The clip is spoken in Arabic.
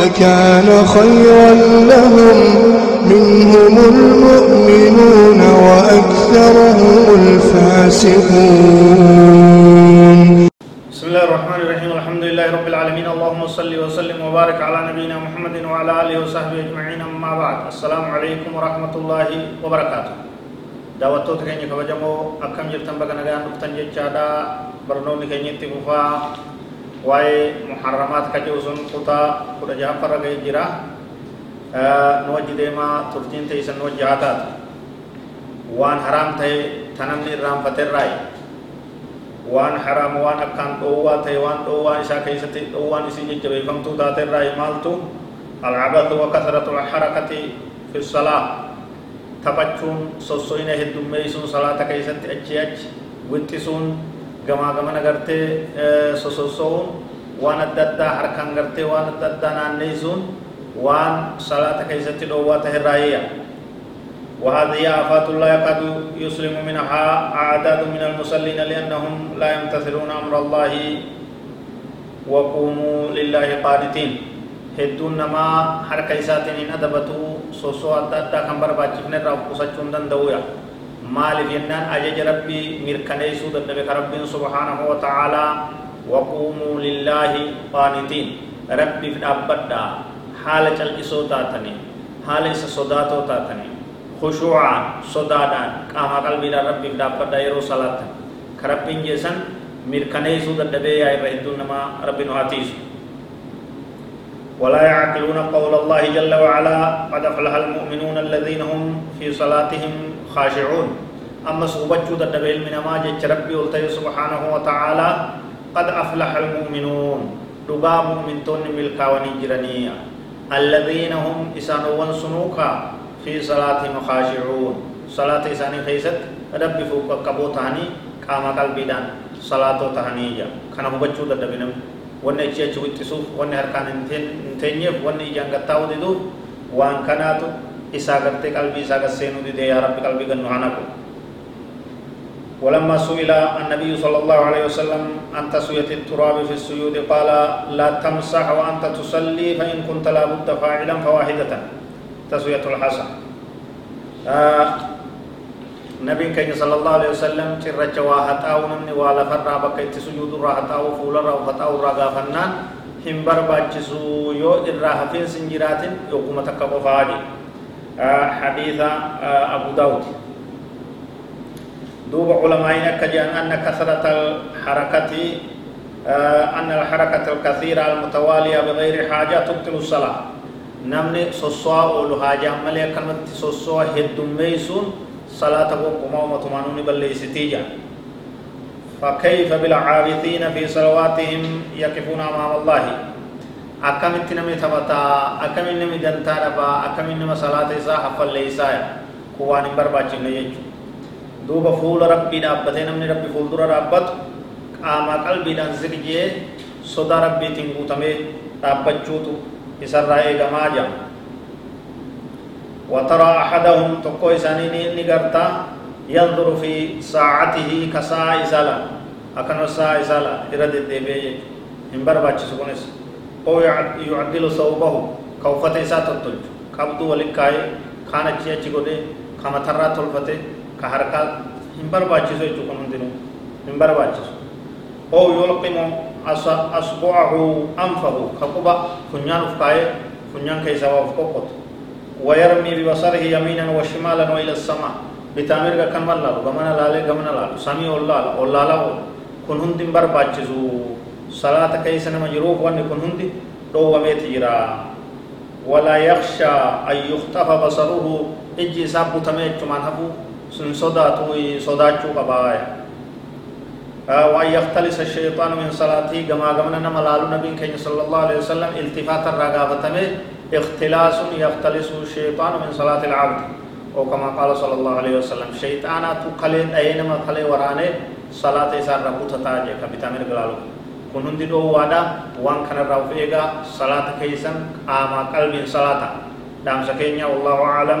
لكان خيرا لهم. منهم المؤمنون وأكثرهم الفاسقون. بسم الله الرحمن الرحيم. الحمد لله رب العالمين. اللهم صل وسلم وبارك على نبينا محمد وعلى آله وصحبه أجمعين. أما بعد السلام عليكم ورحمة الله وبركاته. دعوتو تكني كبجمو أكم جرتم بغنا غان دفتن جچادا برنو نكني تفوفا waa'ee muharramaat kajee sun kutaa kudha jahaffarra ga'ee jira nu wajji deemaa turtiin teeysan nu wajji haa taatu waan haraam ta'e tanamni irraanfaterraayi waan haraam waan akkaan dhoowwaa ta'e waan dhoowwaa isaa keessatti dhoowwaan isii jajjabeeffamtuu taaterraayi maaltu alcabathu wa kasratu alharakati fi salaa taphachuun sosso'ina heddummeeysuun salaata keessatti achi achi wixxisuun gamaa gamana gartee sosossoo'uun waan adda addaa harkaan gartee waan adda addaa naanneessuun waan salaata keessatti dhoowwaa tahirraayya وهذه آفات لا يكاد يسلم منها أعداد من المصلين لأنهم لا يمتثلون أمر الله وقوموا لله قانتين hedduun namaa harka isaatiin hin adabatu sosoo adda addaa kan barbaachifne irraa qusachuun danda'uya maaliif jennaan ajaja rabbii mirkaneessuu dadhabe ka rabbiin subhaanahu wa ta'aalaa waquumuu lillaahi qaanitiin rabbiif dhaabbadhaa haala cal'isoo taatanii haala isa sodaatoo taatanii khushuucaan sodaadhaan qaamaa qalbiidhaan rabbiif dhaabbadhaa yeroo salaatan ka rabbiin jeessan mirkaneessuu dadhabee yaa irra hedduun namaa rabbi nu hatiisu ولا يعقلون قول الله جل وعلا قد أفلح المؤمنون الذين هم في صلاتهم خاشعون أما صوبتشو دبيل من ما جت ربي سبحانه وتعالى قد أفلح المؤمنون دبا مؤمنتون ملكا ونجرنيا الذين هم إسانوا سنوكا في صلاتهم خاشعون صلاة إساني خيست ربي فوق كبوتاني قام قلبي دان صلاة تهنيجا كان هبتشو دبيل wanni achi achi wixxisuuf wanni harkaan hin teenyeef wanni ijaan gattaa'uu diduuf waan kanaatu isaa gartee qalbii isaa gasseenuu didee yaa rabbi qalbii gannu hanaku ولما سئل النبي صلى الله عليه وسلم عن تسوية التراب في السجود قال لا تمسح وأنت تصلي فإن كنت لابد فاعلا فواحدة. تسوية الحسن. آه نبي كان صلى الله عليه وسلم ترجع وهتاو نمني ولا فرا بكيت سجود راحتاو فول را وهتاو را غفنان هم برباچسو يو الراحفين سنجرات يقوم تكفاجي آه حديث آه أبو داود. دوب علماء كجان أن كثرة الحركة آه أن الحركة الكثيرة المتوالية بغير حاجة تبطل الصلاة. نمني سوسوا أولو حاجة ملي كلمة سوسوا هدوميسون صلاة وقما ومتمانون بليستيجا فكيف بالعابثين في صلواتهم يقفون أمام الله؟ أكم نمي تبتا أكم دنتا ربا أكم نمي صلاة ليسا كوان برباچين يجو دوبا فول نمني ربي فول در ربط قاما قلبي دان زرجيه صدا ربي تنگو تمي دابچوتو إسر رأي گما جام وترى أحدهم تقوي سانيني نغرتا ينظر في ساعته كساعة إزالة أكن ساعة إزالة إرد الدبي همبر باتش سكونس أو يعدل صوبه كوفة إساءة التلج كبدو ولكاي خانة چيا چيكودي كما ترى تلفته كهركا همبر باتش سوي چكون هندنو همبر باتش أو يلقم أصبعه أنفه كقبا فنيان افكاي فنيان كيسا وفقوقت ويرمي ببصره يمينا وشمالا والى السماء بتامر كان مالا غمنا لاله غمنا لاله سامي الله الله لا كن هندين برباچسو صلاه كيسن مجروف وان كن هندي دو وميت جرا ولا يخشى ان يختفى بصره أجي ساب تمه چمان حبو سن صداتو صداچو قبايا وأن يختلس الشيطان من صلاته كما قمنا نما لالو نبي كي صلى الله عليه وسلم التفات الرقابة اختلاس يختلس الشيطان من صلاة العبد۔ وكما قال صلى الله عليه وسلم شيطانا تقلين أينما قلي وراني صلاة إسار ربوتا تاجي كبتامر قلالو kun hundi dhoowwaadha waan kanarraa of eegaa salaata keeysan qaamaa qalbiin salaata dhaamsa keenya wallahu aclam